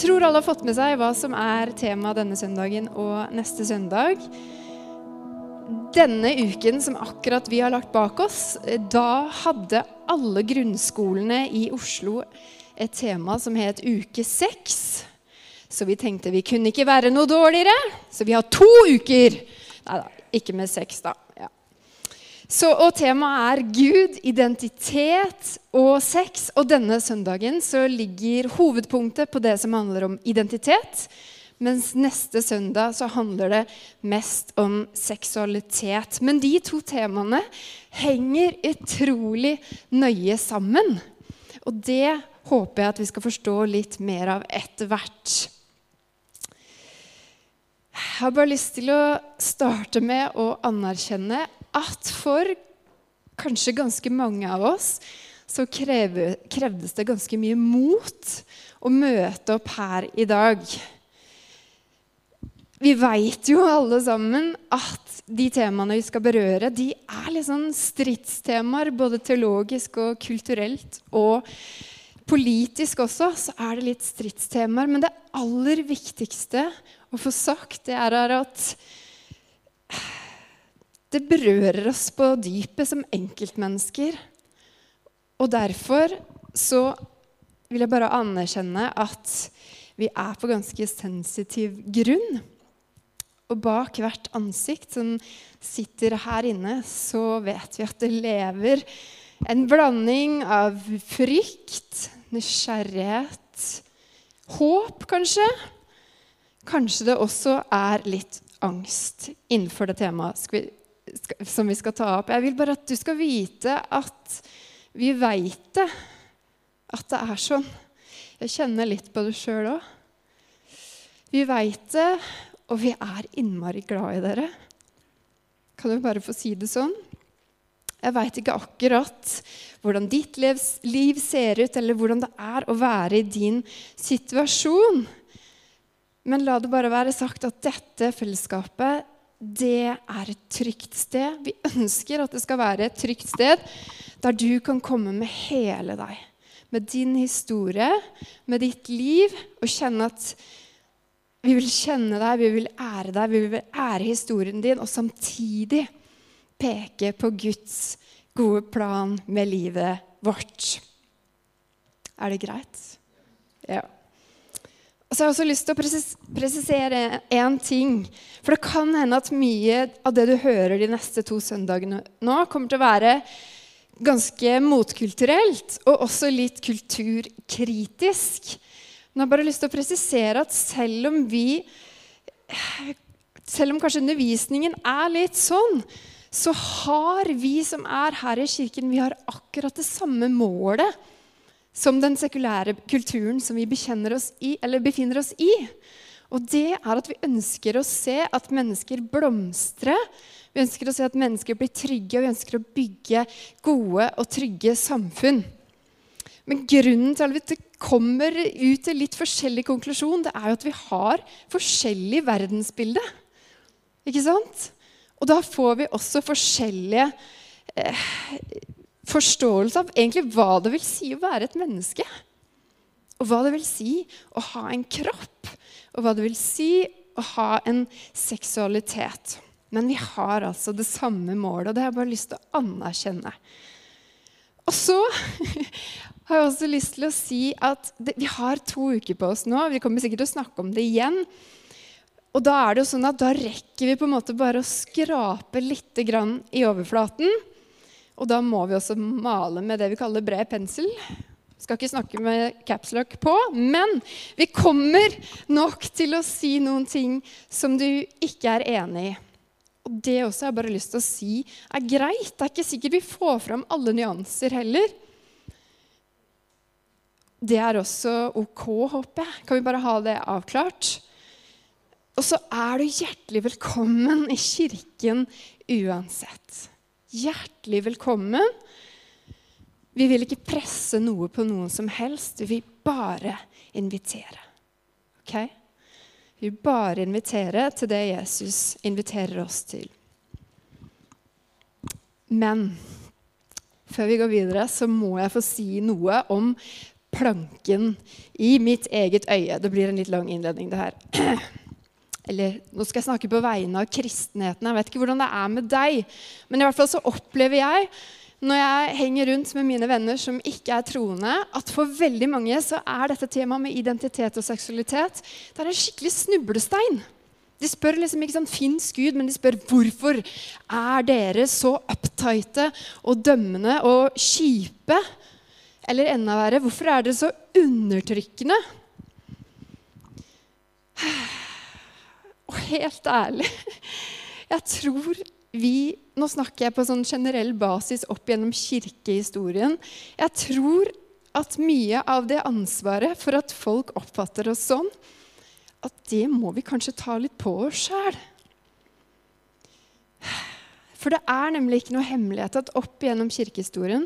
Tror alle har fått med seg hva som er temaet denne søndagen og neste søndag. Denne uken som akkurat vi har lagt bak oss, da hadde alle grunnskolene i Oslo et tema som het Uke seks. Så vi tenkte vi kunne ikke være noe dårligere, så vi har to uker. Nei da, ikke med seks, da. Så, og temaet er Gud, identitet og sex. Og denne søndagen så ligger hovedpunktet på det som handler om identitet. Mens neste søndag så handler det mest om seksualitet. Men de to temaene henger utrolig nøye sammen. Og det håper jeg at vi skal forstå litt mer av etter hvert. Jeg har bare lyst til å starte med å anerkjenne at for kanskje ganske mange av oss så kreve, krevdes det ganske mye mot å møte opp her i dag. Vi veit jo alle sammen at de temaene vi skal berøre, de er litt sånn stridstemaer, både teologisk og kulturelt. Og politisk også så er det litt stridstemaer. Men det aller viktigste å få sagt, det er at det berører oss på dypet som enkeltmennesker. Og derfor så vil jeg bare anerkjenne at vi er på ganske sensitiv grunn. Og bak hvert ansikt som sitter her inne, så vet vi at det lever en blanding av frykt, nysgjerrighet, håp, kanskje. Kanskje det også er litt angst innenfor det temaet som vi skal ta opp. Jeg vil bare at du skal vite at vi veit det. At det er sånn. Jeg kjenner litt på det sjøl òg. Vi veit det, og vi er innmari glad i dere. Kan du bare få si det sånn? Jeg veit ikke akkurat hvordan ditt liv ser ut, eller hvordan det er å være i din situasjon. Men la det bare være sagt at dette fellesskapet det er et trygt sted. Vi ønsker at det skal være et trygt sted der du kan komme med hele deg. Med din historie, med ditt liv, og kjenne at vi vil kjenne deg, vi vil ære deg, vi vil ære historien din, og samtidig peke på Guds gode plan med livet vårt. Er det greit? Ja. Og så har jeg også lyst til å presisere én ting. For det kan hende at mye av det du hører de neste to søndagene nå, kommer til å være ganske motkulturelt og også litt kulturkritisk. Men jeg har bare lyst til å presisere at selv om vi Selv om kanskje undervisningen er litt sånn, så har vi som er her i kirken, vi har akkurat det samme målet som den sekulære kulturen som vi oss i, befinner oss i. Og det er at vi ønsker å se at mennesker blomstre. Vi ønsker å se at mennesker blir trygge, og vi ønsker å bygge gode og trygge samfunn. Men grunnen til at vi kommer ut til litt forskjellig konklusjon, det er jo at vi har forskjellig verdensbilde. Ikke sant? Og da får vi også forskjellige eh, forståelse av egentlig hva det vil si å være et menneske. Og hva det vil si å ha en kropp, og hva det vil si å ha en seksualitet. Men vi har altså det samme målet, og det har jeg bare lyst til å anerkjenne. Og så har jeg også lyst til å si at det, vi har to uker på oss nå. Vi kommer sikkert til å snakke om det igjen. Og da er det jo sånn at da rekker vi på en måte bare å skrape litt i overflaten. Og da må vi også male med det vi kaller bred pensel. Skal ikke snakke med capslock på, men vi kommer nok til å si noen ting som du ikke er enig i. Og det også har jeg bare lyst til å si er greit. Det er ikke sikkert vi får fram alle nyanser heller. Det er også ok, håper jeg. Kan vi bare ha det avklart? Og så er du hjertelig velkommen i kirken uansett. Hjertelig velkommen. Vi vil ikke presse noe på noen som helst. Vi vil bare invitere. Ok? Vi vil bare invitere til det Jesus inviterer oss til. Men før vi går videre, så må jeg få si noe om planken i mitt eget øye. Det blir en litt lang innledning, det her. Eller nå skal jeg snakke på vegne av kristenheten. Jeg vet ikke hvordan det er med deg, men i hvert fall så opplever jeg når jeg henger rundt med mine venner som ikke er troende, at for veldig mange så er dette temaet med identitet og seksualitet det er en skikkelig snublestein. De spør liksom ikke sånn, fins Gud, men de spør hvorfor er dere så uptighte og dømmende og kjipe? Eller enda verre, hvorfor er dere så undertrykkende? Og helt ærlig Jeg tror vi Nå snakker jeg på sånn generell basis opp gjennom kirkehistorien. Jeg tror at mye av det ansvaret for at folk oppfatter oss sånn, at det må vi kanskje ta litt på oss sjæl. For det er nemlig ikke noe hemmelighet at opp gjennom kirkehistorien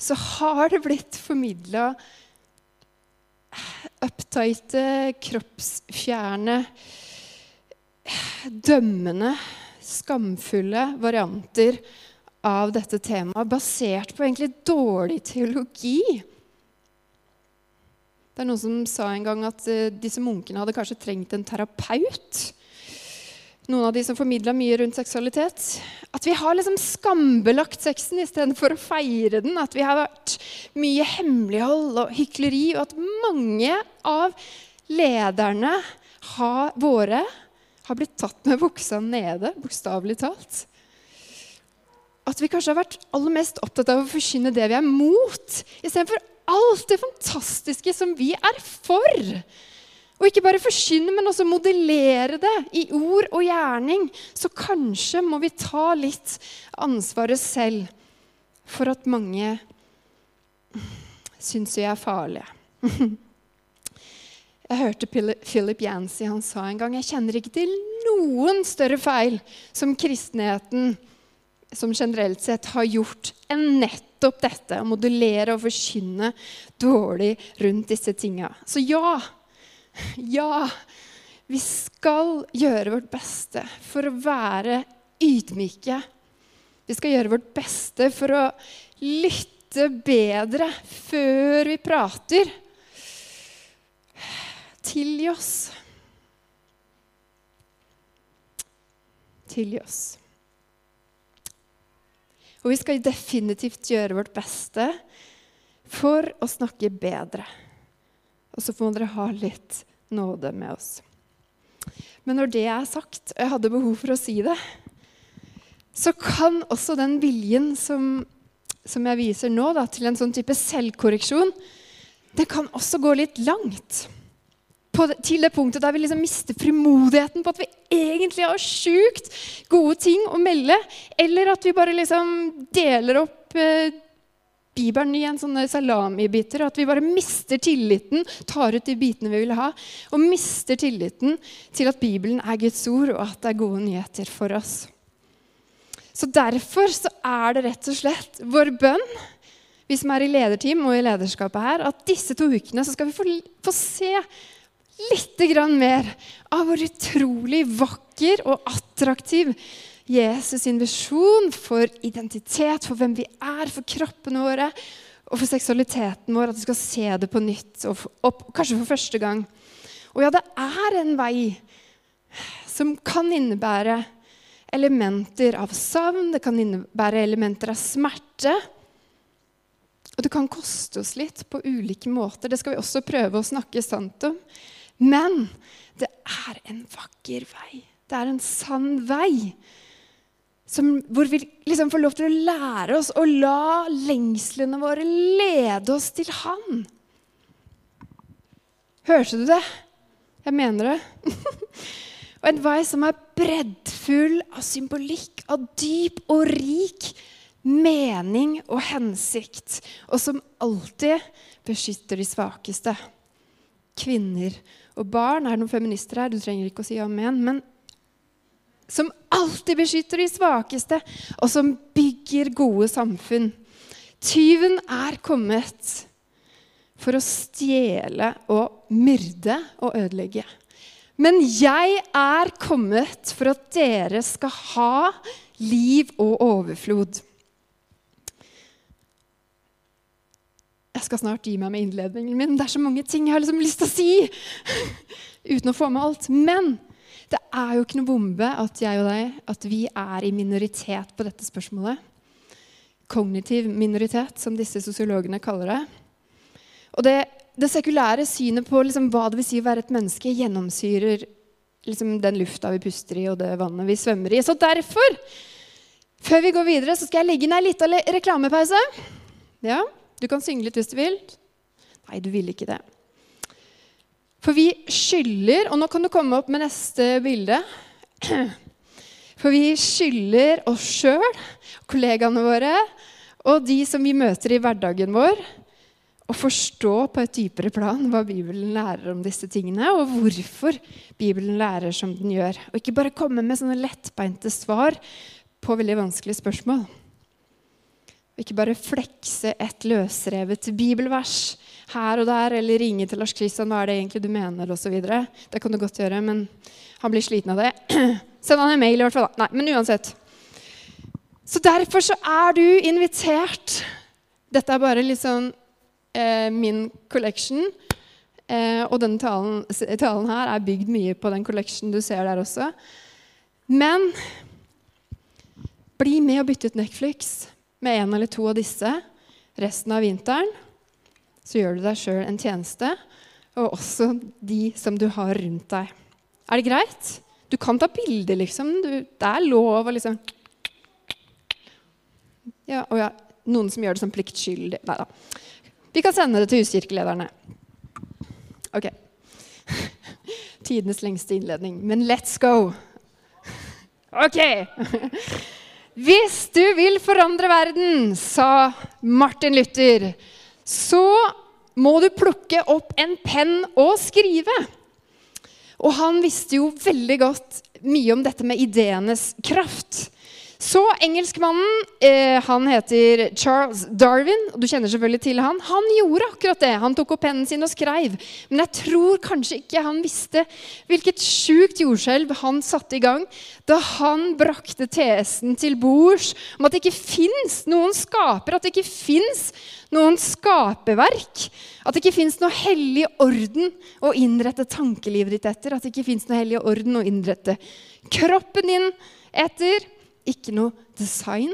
så har det blitt formidla uptighte, kroppsfjerne, dømmende, skamfulle varianter av dette temaet, basert på egentlig dårlig teologi. Det er Noen som sa en gang at uh, disse munkene hadde kanskje trengt en terapeut. Noen av de som formidla mye rundt seksualitet. At vi har liksom skambelagt sexen istedenfor å feire den. At vi har vært mye hemmelighold og hykleri, og at mange av lederne har, våre har blitt tatt med buksa nede, bokstavelig talt. At vi kanskje har vært aller mest opptatt av å forkynne det vi er mot, istedenfor alt det fantastiske som vi er for. Og ikke bare forkynne, men også modellere det i ord og gjerning. Så kanskje må vi ta litt ansvaret selv for at mange syns vi er farlige. Jeg hørte Philip Yancy han sa en gang jeg kjenner ikke til noen større feil som kristenheten som generelt sett har gjort enn nettopp dette. Å modellere og forkynne dårlig rundt disse tinga. Så ja, ja, vi skal gjøre vårt beste for å være ydmyke. Vi skal gjøre vårt beste for å lytte bedre før vi prater. Tilgi oss. Tilgi oss. Og vi skal definitivt gjøre vårt beste for å snakke bedre. Og så får dere ha litt nåde med oss. Men når det er sagt, og jeg hadde behov for å si det, så kan også den viljen som, som jeg viser nå, da, til en sånn type selvkorreksjon, det kan også gå litt langt. Det, til det punktet der vi liksom mister frimodigheten på at vi egentlig har sjukt gode ting å melde. Eller at vi bare liksom deler opp eh, Bibelen i en sånne salamibiter. At vi bare mister tilliten, tar ut de bitene vi vil ha, og mister tilliten til at Bibelen er Guds ord, og at det er gode nyheter for oss. Så Derfor så er det rett og slett vår bønn, vi som er i lederteam og i lederskapet her, at disse to ukene så skal vi få, få se litt mer av hvor utrolig vakker og attraktiv Jesus sin visjon for identitet, for hvem vi er, for kroppene våre og for seksualiteten vår. At vi skal se det på nytt, og, og kanskje for første gang. Og ja, det er en vei som kan innebære elementer av savn, det kan innebære elementer av smerte. Og det kan koste oss litt på ulike måter. Det skal vi også prøve å snakke sant om. Men det er en vakker vei. Det er en sann vei som, hvor vi liksom får lov til å lære oss å la lengslene våre lede oss til Han. Hørte du det? Jeg mener det. og en vei som er breddfull av symbolikk, av dyp og rik mening og hensikt, og som alltid beskytter de svakeste. Kvinner og barn. Er det noen feminister her? Du trenger ikke å si amen. Men som alltid beskytter de svakeste, og som bygger gode samfunn. Tyven er kommet for å stjele og myrde og ødelegge. Men jeg er kommet for at dere skal ha liv og overflod. Jeg skal snart gi meg med innledningen min. Det er så mange ting jeg har liksom lyst til å si uten å få med alt. Men det er jo ikke noe bombe at jeg og deg at vi er i minoritet på dette spørsmålet. Kognitiv minoritet, som disse sosiologene kaller det. Og det, det sekulære synet på liksom hva det vil si å være et menneske, gjennomsyrer liksom den lufta vi puster i, og det vannet vi svømmer i. Så derfor, før vi går videre, så skal jeg legge inn ei lita reklamepause. Ja, du kan synge litt hvis du vil. Nei, du vil ikke det. For vi skylder Og nå kan du komme opp med neste bilde. For vi skylder oss sjøl, kollegaene våre og de som vi møter i hverdagen vår, å forstå på et dypere plan hva Bibelen lærer om disse tingene, og hvorfor Bibelen lærer som den gjør. Og ikke bare komme med sånne lettbeinte svar på veldig vanskelige spørsmål. Og ikke bare flekse et løsrevet bibelvers her og der, eller ringe til Lars Kristian hva er det egentlig du mener, osv. Det kan du godt gjøre, men han blir sliten av det. Send han en mail, i hvert fall. Nei, men uansett. Så derfor så er du invitert. Dette er bare sånn eh, min collection. Eh, og denne talen, talen, her er bygd mye på den collection du ser der også. Men bli med og bytte ut Netflix med en eller to av disse resten av vinteren, så gjør du deg sjøl en tjeneste, og også de som du har rundt deg. Er det greit? Du kan ta bilder, liksom. Du, det er lov å liksom ja, og ja, Noen som gjør det som pliktskyldig. Nei da. Vi kan sende det til huskirkelederne. Ok. Tidenes lengste innledning. Men let's go! Ok! Hvis du vil forandre verden, sa Martin Luther, så må du plukke opp en penn og skrive. Og han visste jo veldig godt mye om dette med ideenes kraft. Så engelskmannen, eh, han heter Charles Darwin, og du kjenner selvfølgelig til han. Han gjorde akkurat det. Han tok opp pennen sin og skrev. Men jeg tror kanskje ikke han visste hvilket sjukt jordskjelv han satte i gang da han brakte tesen til bords om at det ikke fins noen skaper, at det ikke fins noen skaperverk. At det ikke fins noe hellig orden å innrette tankelivet ditt etter. At det ikke fins noe hellig orden å innrette kroppen din etter ikke noe design,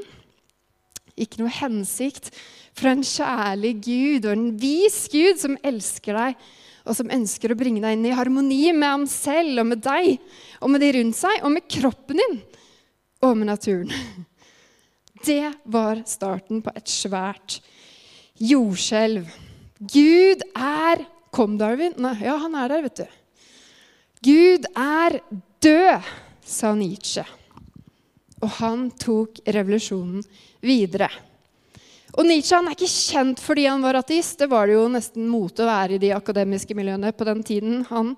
ikke noe hensikt. Fra en kjærlig Gud og en vis Gud som elsker deg, og som ønsker å bringe deg inn i harmoni med ham selv og med deg og med de rundt seg og med kroppen din og med naturen. Det var starten på et svært jordskjelv. Gud er Kom, Darwin. Nei, ja, han er der, vet du. Gud er død, sa Nietzsche. Og han tok revolusjonen videre. Og Nietzsche er ikke kjent fordi han var ateist. Det var det jo nesten mote å være i de akademiske miljøene på den tiden han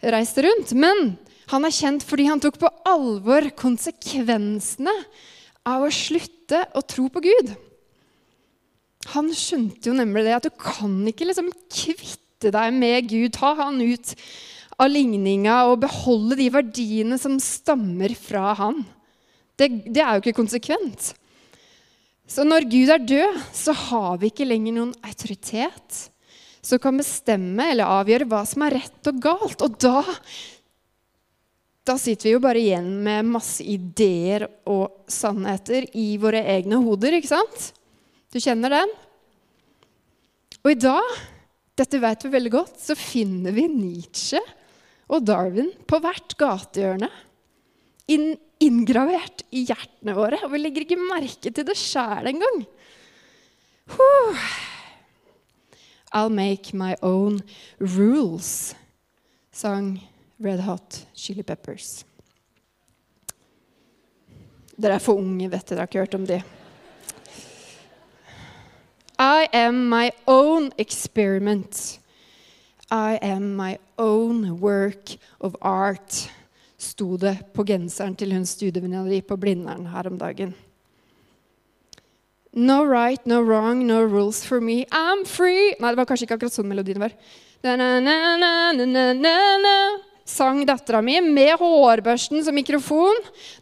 reiste rundt. Men han er kjent fordi han tok på alvor konsekvensene av å slutte å tro på Gud. Han skjønte jo nemlig det at du kan ikke liksom kvitte deg med Gud, ta han ut av ligninga og beholde de verdiene som stammer fra han. Det, det er jo ikke konsekvent. Så når Gud er død, så har vi ikke lenger noen autoritet som kan bestemme eller avgjøre hva som er rett og galt. Og da, da sitter vi jo bare igjen med masse ideer og sannheter i våre egne hoder, ikke sant? Du kjenner den? Og i dag, dette vet vi veldig godt, så finner vi Nietzsche og Darwin på hvert gatehjørne. Inn, inngravert i hjertene våre, og vi legger ikke merke til det sjæl engang. I'll make my own rules, sang Red Hot Chili Peppers. Dere er for unge, vet dere. Har ikke hørt om de. I am my own experiment. I am my own work of art sto det på genseren til hun studievenninna di på Blindern her om dagen. No right, no wrong, no rules for me, I'm free Nei, det var kanskje ikke akkurat sånn melodien var. Sang dattera mi med hårbørsten som mikrofon.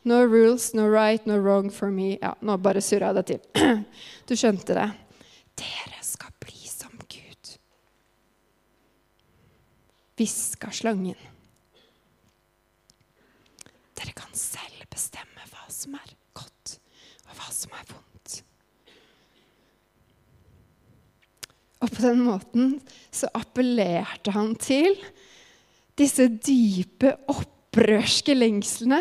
No rules, no right, no wrong for me. Ja, nå bare surra jeg det til. Du skjønte det. Dere skal bli som Gud. Hviska slangen. Dere kan selv bestemme hva som er godt, og hva som er vondt. Og på den måten så appellerte han til disse dype, opprørske lengslene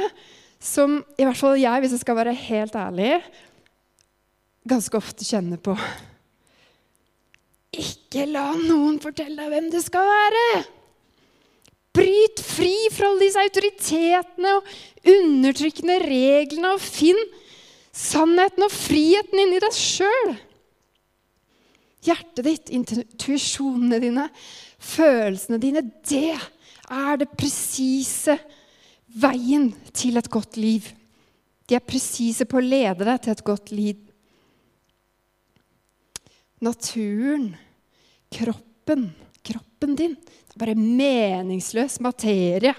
som i hvert fall jeg, hvis jeg skal være helt ærlig, ganske ofte kjenner på. Ikke la noen fortelle deg hvem du skal være. Bryt fri fra alle disse autoritetene og undertrykkende reglene, og finn sannheten og friheten inni deg sjøl. Hjertet ditt, intuisjonene dine, følelsene dine, det er det presise veien til et godt liv. De er presise på å lede deg til et godt liv. Naturen, kroppen, kroppen din, det er bare meningsløs materie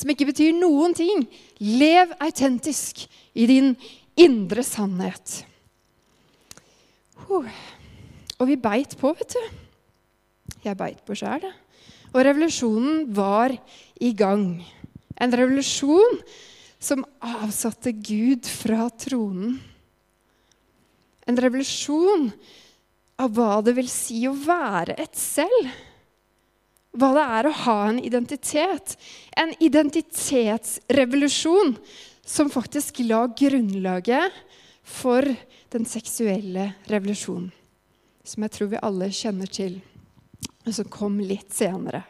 som ikke betyr noen ting. Lev autentisk i din indre sannhet. Og vi beit på, vet du. Jeg beit på sjæl. Og revolusjonen var i gang. En revolusjon som avsatte Gud fra tronen. En revolusjon av hva det vil si å være et selv. Hva det er å ha en identitet. En identitetsrevolusjon som faktisk la grunnlaget for den seksuelle revolusjonen. Som jeg tror vi alle kjenner til og som kom litt senere.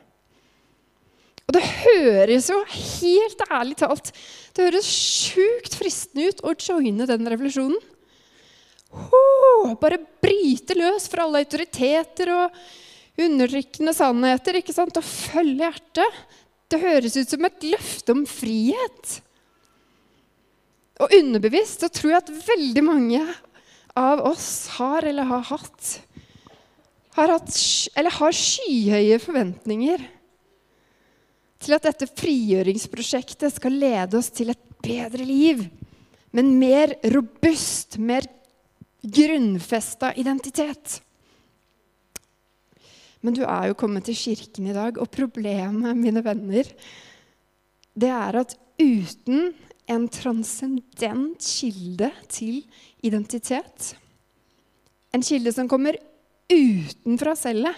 Og det høres jo helt ærlig talt det høres sjukt fristende ut å joine den revolusjonen. Oh, bare bryte løs fra alle autoriteter og undertrykkende sannheter ikke sant? og følge hjertet. Det høres ut som et løfte om frihet. Og underbevisst så tror jeg at veldig mange av oss har eller har hatt har, hatt, eller har skyhøye forventninger til at dette frigjøringsprosjektet skal lede oss til et bedre liv. Men mer robust, mer grunnfesta identitet. Men du er jo kommet til kirken i dag, og problemet, mine venner, det er at uten en transcendent kilde til identitet, en kilde som kommer utenfra cellet,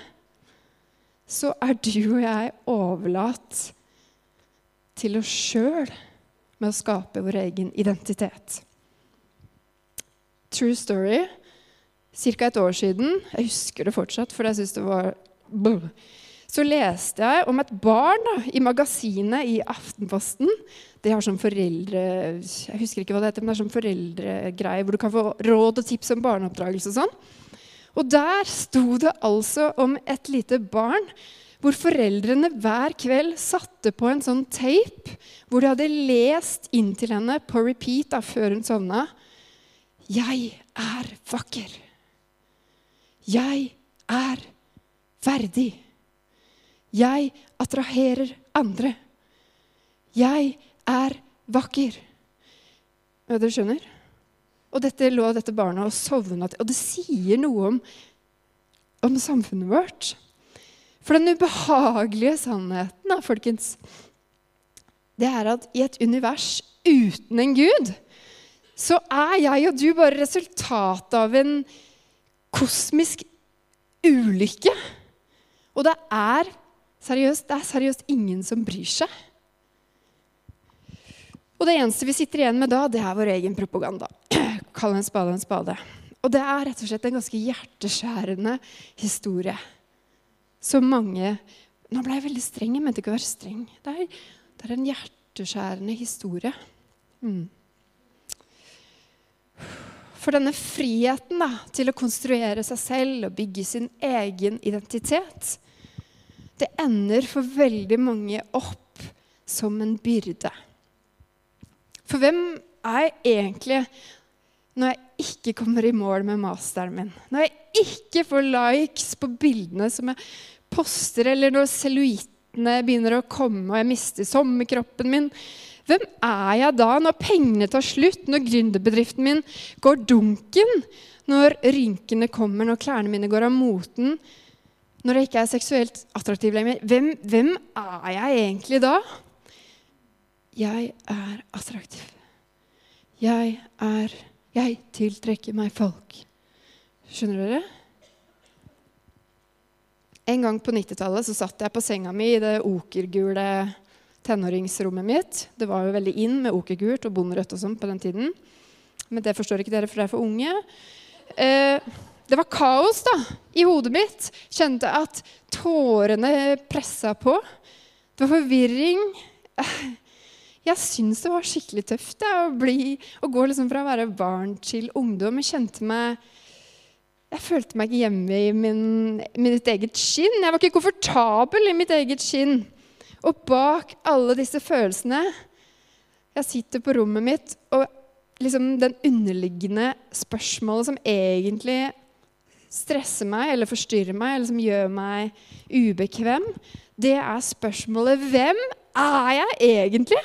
så er du og jeg overlatt til oss sjøl med å skape vår egen identitet. True story. Ca. et år siden, jeg husker det fortsatt, for jeg syns det var Så leste jeg om et barn da, i magasinet i Aftenposten. Det har sånn foreldre... Jeg husker ikke hva det heter, men det er sånn foreldregreie hvor du kan få råd og tips om barneoppdragelse og sånn. Og der sto det altså om et lite barn hvor foreldrene hver kveld satte på en sånn tape hvor de hadde lest inn til henne på repeat da, før hun sovna. Jeg er vakker. Jeg er verdig. Jeg attraherer andre. Jeg er vakker. Ja, dere skjønner? Og dette lå dette barnet og sovna til. Og det sier noe om, om samfunnet vårt. For den ubehagelige sannheten, da, folkens, det er at i et univers uten en gud, så er jeg og du bare resultatet av en kosmisk ulykke. Og det er seriøst, det er seriøst ingen som bryr seg. Og det eneste vi sitter igjen med da, det er vår egen propaganda. Kall en spade en spade. Og det er rett og slett en ganske hjerteskjærende historie. Så mange Nå ble jeg veldig streng. Jeg mente ikke å være streng. Det er, det er en hjerteskjærende historie. Mm. For denne friheten da, til å konstruere seg selv og bygge sin egen identitet, det ender for veldig mange opp som en byrde. For hvem er jeg egentlig når jeg ikke kommer i mål med masteren min? Når jeg ikke får likes på bildene som jeg poster, eller når celluittene begynner å komme og jeg mister sommerkroppen min? Hvem er jeg da når pengene tar slutt, når gründerbedriften min går dunken, når rynkene kommer, når klærne mine går av moten? når jeg ikke er seksuelt attraktiv lenger, hvem, hvem er jeg egentlig da? Jeg er attraktiv. Jeg er Jeg tiltrekker meg folk. Skjønner dere? En gang på 90-tallet så satt jeg på senga mi i det okergule tenåringsrommet mitt. Det var jo veldig inn med okergult og bonderødt og sånn på den tiden. Men det forstår ikke dere, for dere er for unge. Eh, det var kaos da, i hodet mitt. Kjente at tårene pressa på. Det var forvirring. Jeg syns det var skikkelig tøft da, å, bli, å gå liksom fra å være barn til ungdom. Jeg kjente meg jeg følte meg ikke hjemme i min, mitt eget skinn. Jeg var ikke komfortabel i mitt eget skinn. Og bak alle disse følelsene Jeg sitter på rommet mitt, og liksom den underliggende spørsmålet som egentlig stresser meg eller forstyrrer meg, eller som gjør meg ubekvem, det er spørsmålet Hvem er jeg egentlig?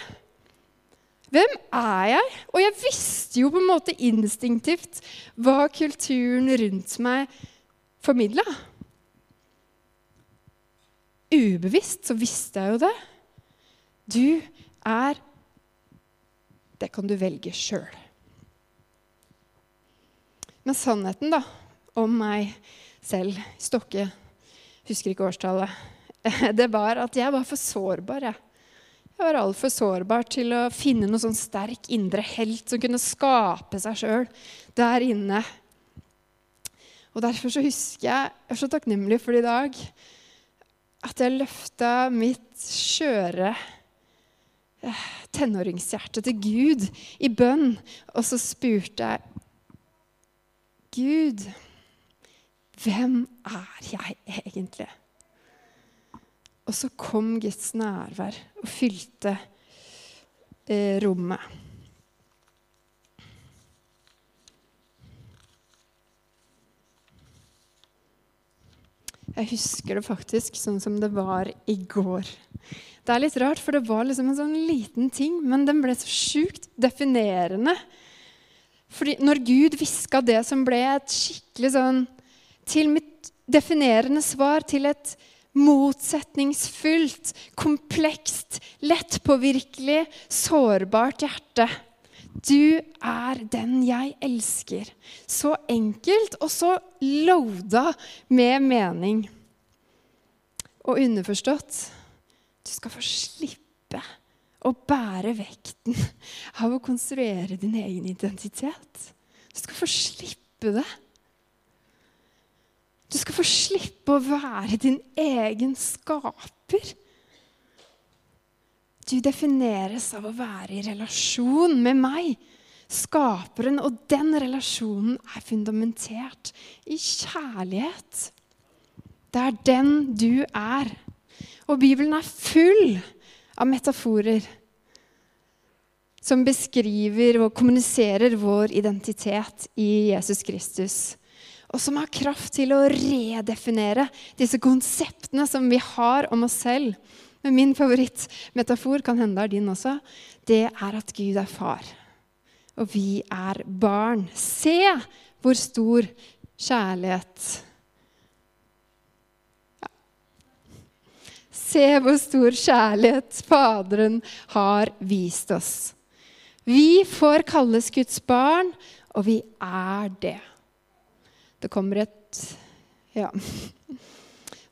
Hvem er jeg? Og jeg visste jo på en måte instinktivt hva kulturen rundt meg formidla. Ubevisst så visste jeg jo det. Du er Det kan du velge sjøl. Men sannheten da, om meg selv, Stokke, husker ikke årstallet, det var at jeg var for sårbar. jeg. Jeg var altfor sårbar til å finne noen sånn sterk indre helt som kunne skape seg sjøl der inne. Og Derfor så husker jeg Jeg er så takknemlig for det i dag. At jeg løfta mitt skjøre eh, tenåringshjerte til Gud i bønn. Og så spurte jeg Gud, hvem er jeg egentlig? Og så kom Guds nærvær og fylte eh, rommet. Jeg husker det faktisk sånn som det var i går. Det er litt rart, for det var liksom en sånn liten ting, men den ble så sjukt definerende. Fordi når Gud hviska det som ble et skikkelig sånn Til mitt definerende svar til et motsetningsfullt, komplekst, lettpåvirkelig, sårbart hjerte. Du er den jeg elsker. Så enkelt og så loada med mening. Og underforstått du skal få slippe å bære vekten av å konstruere din egen identitet. Du skal få slippe det. Du skal få slippe å være din egen skaper. Du defineres av å være i relasjon med meg, skaperen, og den relasjonen er fundamentert i kjærlighet. Det er den du er. Og Bibelen er full av metaforer som beskriver og kommuniserer vår identitet i Jesus Kristus og som har kraft til å redefinere disse konseptene som vi har om oss selv. Men min favorittmetafor, kan hende er din også, det er at Gud er far. Og vi er barn. Se hvor stor kjærlighet ja. Se hvor stor kjærlighet Faderen har vist oss. Vi får kalles Guds barn, og vi er det. Det kommer et Ja.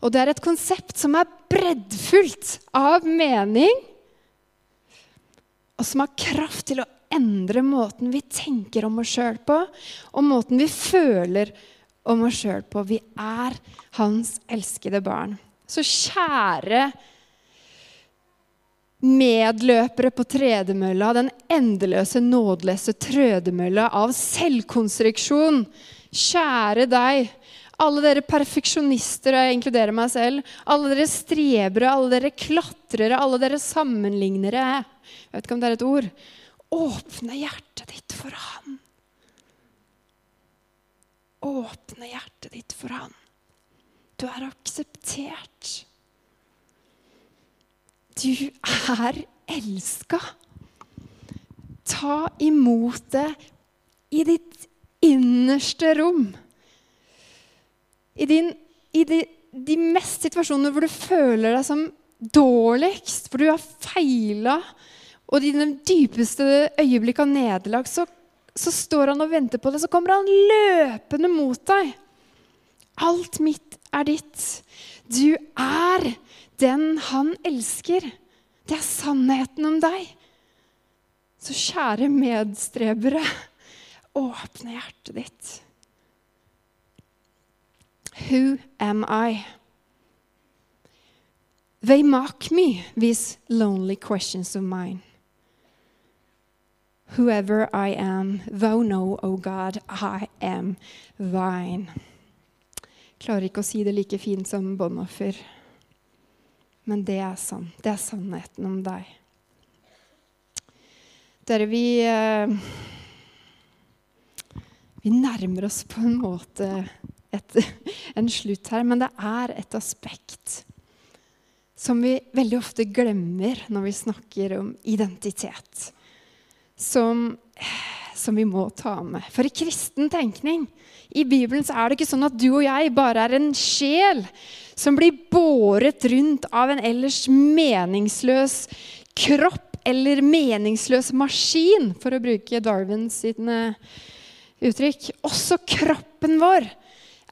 Og det er et konsept som er breddfullt av mening, og som har kraft til å endre måten vi tenker om oss sjøl på, og måten vi føler om oss sjøl på. Vi er hans elskede barn. Så kjære medløpere på tredemølla, den endeløse, nådeløse trødemølla av selvkonstruksjon Kjære deg, alle dere perfeksjonister, og jeg inkluderer meg selv, alle dere strebere, alle dere klatrere, alle dere sammenlignere Jeg vet ikke om det er et ord. Åpne hjertet ditt for Han. Åpne hjertet ditt for Han. Du er akseptert. Du er elska. Ta imot det i ditt innerste rom. I, din, i de, de mest situasjoner hvor du føler deg som dårligst, hvor du har feila, og i de dypeste øyeblikk av nederlag, så, så står han og venter på det. Så kommer han løpende mot deg. Alt mitt er ditt. Du er den han elsker. Det er sannheten om deg. Så kjære medstrebere, åpne hjertet ditt. Who am I? They mock me, these lonely questions of mine. Whoever I am, thou know, O God, I am thine. Klarer ikke å si det like fint som Bonhoffer, men det er sant. Det er sannheten om deg. Dere, vi eh, Vi nærmer oss på en måte et, en slutt her, men det er et aspekt som vi veldig ofte glemmer når vi snakker om identitet. Som, som, vi må ta med. For i kristen tenkning i Bibelen så er det ikke sånn at du og jeg bare er en sjel som blir båret rundt av en ellers meningsløs kropp eller meningsløs maskin, for å bruke Darwin sine uttrykk. Også kroppen vår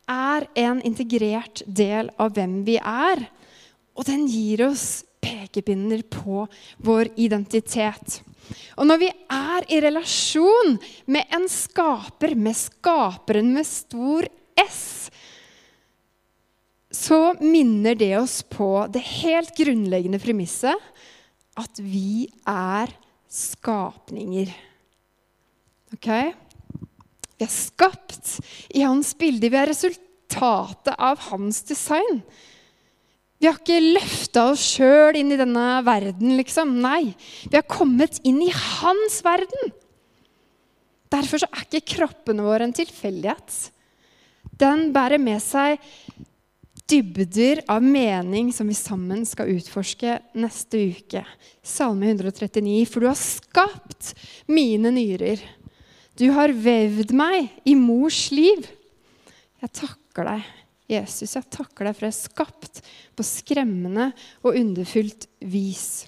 er en integrert del av hvem vi er. Og den gir oss pekepinner på vår identitet. Og når vi er i relasjon med en skaper, med skaperen med stor S, så minner det oss på det helt grunnleggende premisset at vi er skapninger. Ok? Vi er skapt i hans bilde. Vi er resultatet av hans design. Vi har ikke løfta oss sjøl inn i denne verden, liksom. Nei. Vi har kommet inn i hans verden. Derfor er ikke kroppene våre en tilfeldighet. Den bærer med seg dybder av mening som vi sammen skal utforske neste uke. Salme 139. For du har skapt mine nyrer. Du har vevd meg i mors liv. Jeg takker deg, Jesus. Jeg takker deg for jeg er skapt på skremmende og underfullt vis.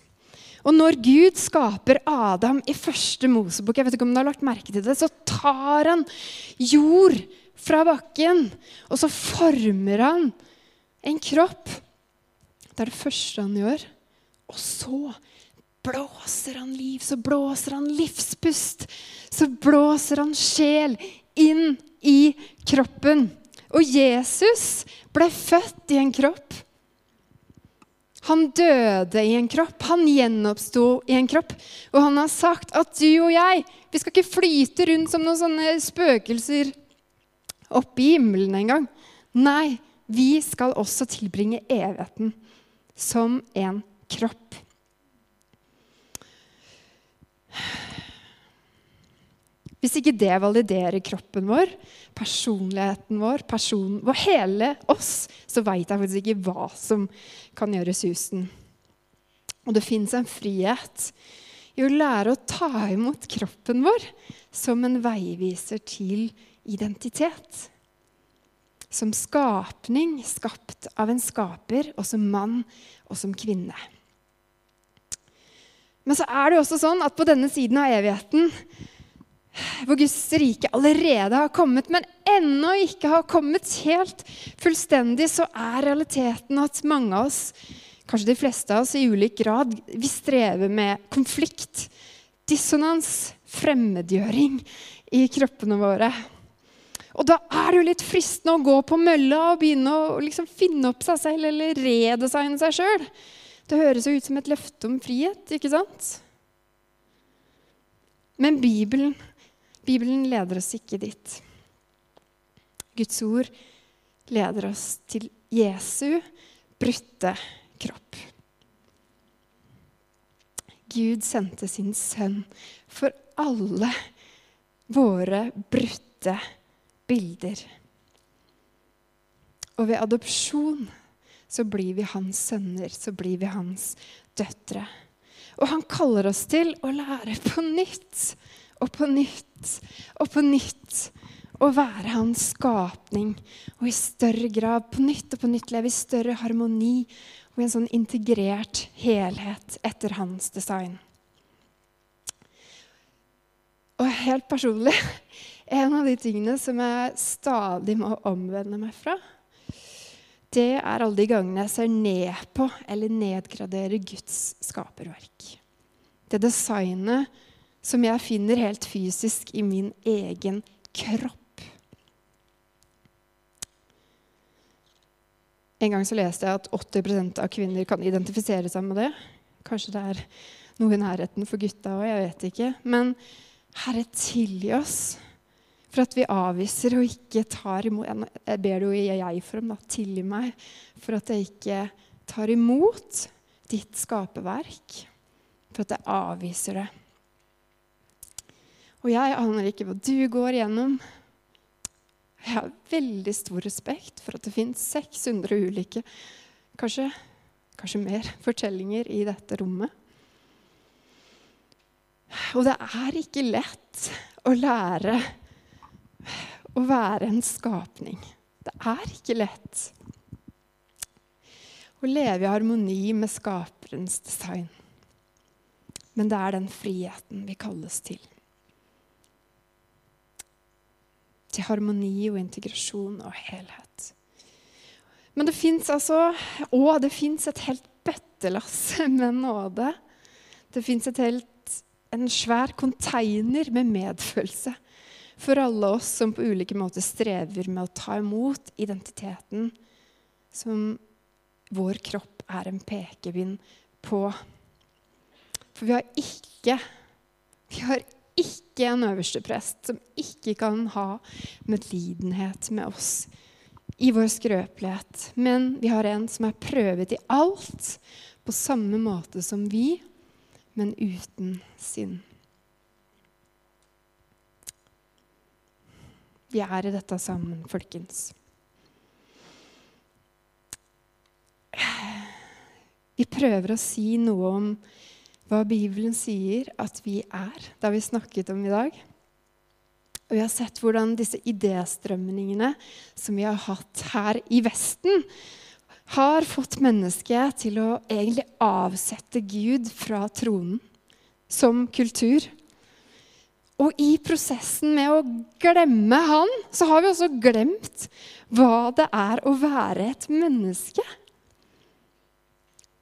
Og når Gud skaper Adam i første Mosebok, jeg vet ikke om du har lagt merke til det, så tar han jord fra bakken, og så former han en kropp. Det er det første han gjør. Og så blåser han liv, så blåser han livspust. Så blåser han sjel inn i kroppen. Og Jesus ble født i en kropp. Han døde i en kropp, han gjenoppsto i en kropp. Og han har sagt at du og jeg vi skal ikke flyte rundt som noen sånne spøkelser oppe i himmelen engang. Nei, vi skal også tilbringe evigheten som en kropp. Hvis ikke det validerer kroppen vår, personligheten vår, personen vår, hele oss, så veit jeg faktisk ikke hva som kan gjøre susen. Og det fins en frihet i å lære å ta imot kroppen vår som en veiviser til identitet. Som skapning, skapt av en skaper, og som mann og som kvinne. Men så er det også sånn at på denne siden av evigheten hvor Guds rike allerede har kommet, men ennå ikke har kommet helt fullstendig, så er realiteten at mange av oss, kanskje de fleste av oss i ulik grad, vi strever med konflikt, dissonans, fremmedgjøring i kroppene våre. Og da er det jo litt fristende å gå på mølla og begynne å liksom finne opp seg selv eller redesigne seg sjøl. Det høres jo ut som et løfte om frihet, ikke sant? Men Bibelen Bibelen leder oss ikke dit. Guds ord leder oss til Jesu brutte kropp. Gud sendte sin sønn for alle våre brutte bilder. Og ved adopsjon så blir vi hans sønner, så blir vi hans døtre. Og han kaller oss til å lære på nytt og på nytt og på nytt å være hans skapning og i større grad på nytt og på nytt leve i større harmoni og i en sånn integrert helhet etter hans design. Og helt personlig en av de tingene som jeg stadig må omvende meg fra, det er alle de gangene jeg ser ned på eller nedgraderer Guds skaperverk. Det designet som jeg finner helt fysisk i min egen kropp. En gang så leste jeg at 80% av kvinner kan identifisere seg med det. Kanskje det er noe i nærheten for gutta òg, jeg vet ikke. Men Herre, tilgi oss for at vi avviser og ikke tar imot Jeg ber det jo jeg for om, da. Tilgi meg for at jeg ikke tar imot ditt skaperverk. For at jeg avviser det. Og jeg aner ikke hva du går igjennom. Jeg har veldig stor respekt for at det fins 600 ulike, kanskje, kanskje mer, fortellinger i dette rommet. Og det er ikke lett å lære å være en skapning. Det er ikke lett å leve i harmoni med skaperens design. Men det er den friheten vi kalles til. til harmoni og integrasjon og helhet. Men det fins altså Og det fins et helt bøttelass med nåde. Det fins en svær konteiner med medfølelse for alle oss som på ulike måter strever med å ta imot identiteten som vår kropp er en pekepinn på. For vi har ikke vi har ikke en øverste prest som ikke kan ha medlidenhet med oss i vår skrøpelighet. Men vi har en som er prøvet i alt på samme måte som vi, men uten synd. Vi er i dette sammen, folkens. Vi prøver å si noe om hva Bibelen sier at vi er. Det har vi snakket om i dag. Og vi har sett hvordan disse idéstrømningene som vi har hatt her i Vesten, har fått mennesket til å egentlig avsette Gud fra tronen som kultur. Og i prosessen med å glemme Han, så har vi også glemt hva det er å være et menneske.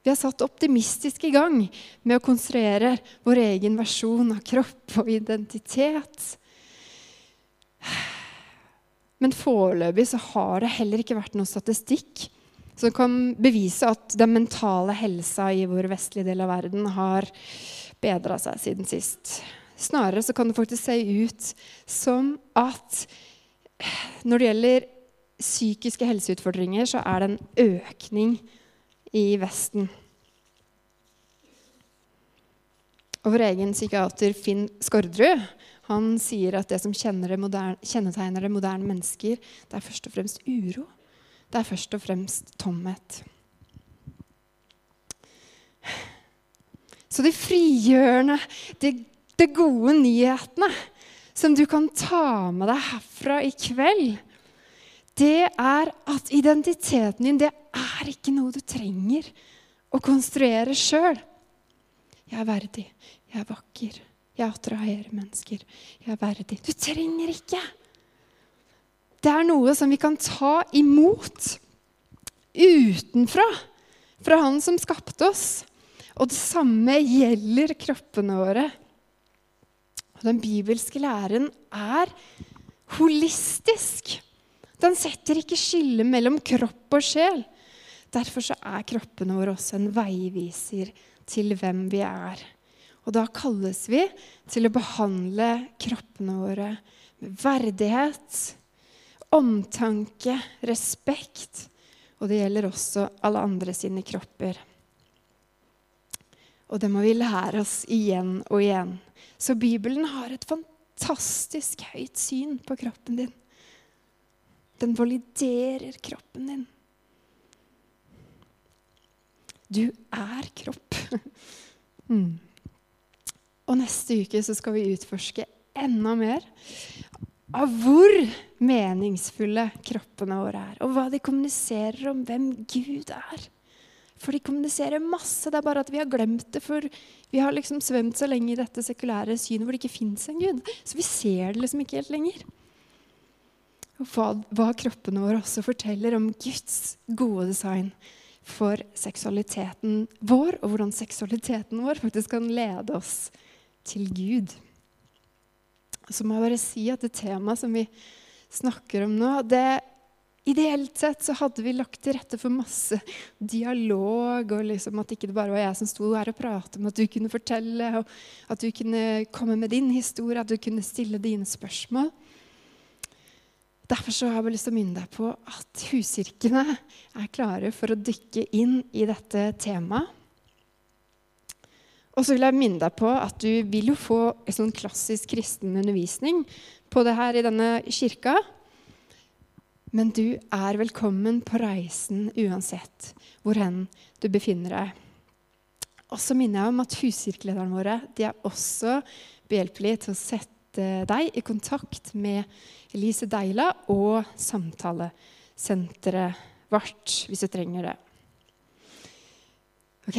Vi har satt optimistisk i gang med å konstruere vår egen versjon av kropp og identitet. Men foreløpig så har det heller ikke vært noen statistikk som kan bevise at den mentale helsa i vår vestlige del av verden har bedra seg siden sist. Snarere så kan det faktisk se ut som at når det gjelder psykiske helseutfordringer, så er det en økning i Vesten. Og vår egen psykiater Finn Skårderud han sier at det som det kjennetegner det moderne mennesker, det er først og fremst uro. Det er først og fremst tomhet. Så det frigjørende, de, de gode nyhetene som du kan ta med deg herfra i kveld, det er at identiteten din det er ikke noe du trenger å konstruere sjøl. Jeg er verdig. Jeg er vakker. Jeg attraherer mennesker. Jeg er verdig. Du trenger ikke. Det er noe som vi kan ta imot utenfra, fra Han som skapte oss. Og det samme gjelder kroppene våre. Og den bibelske læren er holistisk. Den setter ikke skille mellom kropp og sjel. Derfor er kroppene våre også en veiviser til hvem vi er. Og da kalles vi til å behandle kroppene våre med verdighet, omtanke, respekt. Og det gjelder også alle andre sine kropper. Og det må vi lære oss igjen og igjen. Så Bibelen har et fantastisk høyt syn på kroppen din. Den validerer kroppen din. Du er kropp. mm. Og neste uke så skal vi utforske enda mer av hvor meningsfulle kroppene våre er, og hva de kommuniserer om hvem Gud er. For de kommuniserer masse, det er bare at vi har glemt det. For vi har liksom svømt så lenge i dette sekulære synet hvor det ikke fins en gud. Så vi ser det liksom ikke helt lenger. Og hva, hva kroppene våre også forteller om Guds gode design for seksualiteten vår, og hvordan seksualiteten vår faktisk kan lede oss til Gud. Så må jeg bare si at det temaet som vi snakker om nå, det Ideelt sett så hadde vi lagt til rette for masse dialog, og liksom at ikke det bare var jeg som sto her og pratet, men at du kunne fortelle, og at du kunne komme med din historie, at du kunne stille dine spørsmål. Derfor så har jeg lyst til å minne deg på at huskirkene er klare for å dykke inn i dette temaet. Og så vil jeg minne deg på at du vil jo få en sånn klassisk kristen undervisning på det her i denne kirka. Men du er velkommen på reisen uansett hvor hen du befinner deg. Og så minner jeg om at huskirkelederne våre de er også behjelpelige til å sette deg i kontakt med Elise Deila og samtalesenteret vårt, hvis du trenger det. Ok,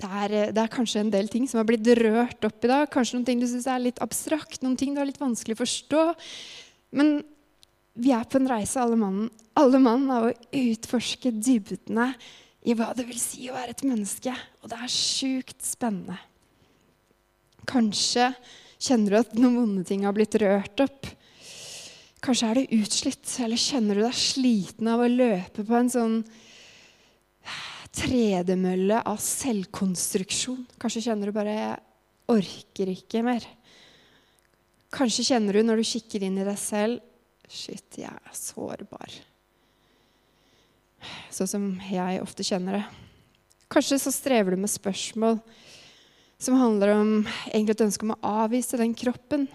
det er, det er, kanskje en del ting som har blitt rørt opp i dag. Kanskje noen ting du syns er litt abstrakt, noen ting du har litt vanskelig å forstå. Men vi er på en reise, alle mann, alle mann av å utforske dybdene i hva det vil si å være et menneske. Og det er sjukt spennende. Kanskje kjenner du at noen vonde ting har blitt rørt opp. Kanskje er du utslitt, eller kjenner du deg sliten av å løpe på en sånn tredemølle av selvkonstruksjon. Kanskje kjenner du bare 'jeg orker ikke mer'. Kanskje kjenner du når du kikker inn i deg selv 'shit, jeg er sårbar'. Sånn som jeg ofte kjenner det. Kanskje så strever du med spørsmål som handler om egentlig et ønske om å avvise den kroppen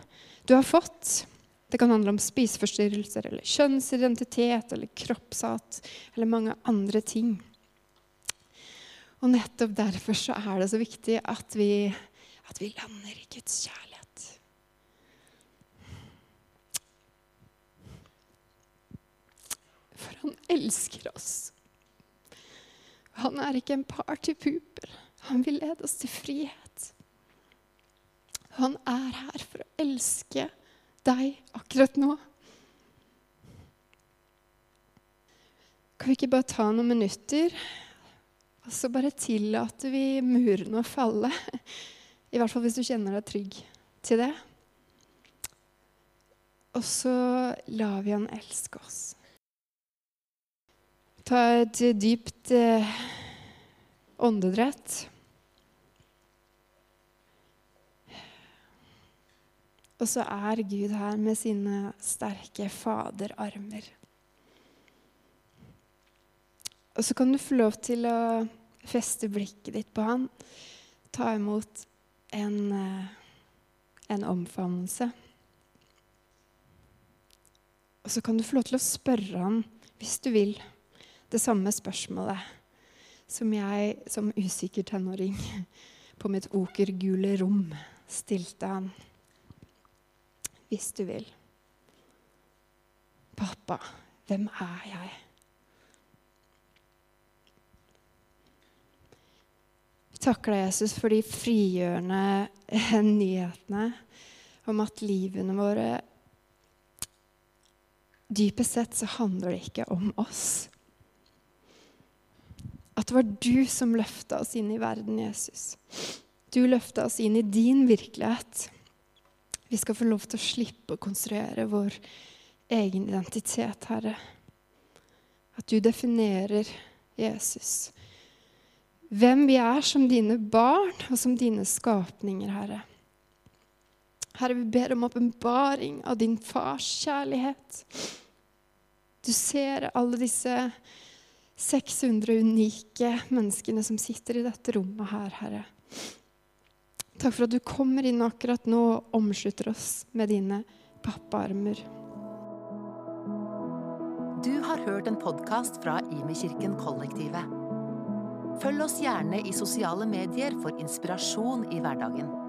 du har fått. Det kan handle om spiseforstyrrelser eller kjønnsidentitet eller kroppshat eller mange andre ting. Og nettopp derfor så er det så viktig at vi, at vi lander i Guds kjærlighet. For han elsker oss. Han er ikke en partypooper. Han vil lede oss til frihet. Han er her for å elske deg akkurat nå. Kan vi ikke bare ta noen minutter og så bare tillater vi murene å falle. I hvert fall hvis du kjenner deg trygg til det. Og så lar vi han elske oss. Ta et dypt eh, åndedrett. Og så er Gud her med sine sterke faderarmer. Og så kan du få lov til å feste blikket ditt på han. Ta imot en, eh, en omfavnelse. Og så kan du få lov til å spørre han, hvis du vil, det samme spørsmålet som jeg som usikker tenåring på mitt okergule rom stilte han. Hvis du vil. Pappa, hvem er jeg? takker deg, Jesus, for de frigjørende nyhetene om at livene våre Dypest sett så handler det ikke om oss. At det var du som løfta oss inn i verden, Jesus. Du løfta oss inn i din virkelighet. Vi skal få lov til å slippe å konstruere vår egen identitet, Herre. At du definerer Jesus hvem vi er som dine barn og som dine skapninger, Herre. Herre, vi ber om åpenbaring av din fars kjærlighet. Du ser alle disse 600 unike menneskene som sitter i dette rommet her, Herre. Takk for at du kommer inn akkurat nå og omslutter oss med dine pappaarmer. Du har hørt en podkast fra Imekirken Kollektivet. Følg oss gjerne i sosiale medier for inspirasjon i hverdagen.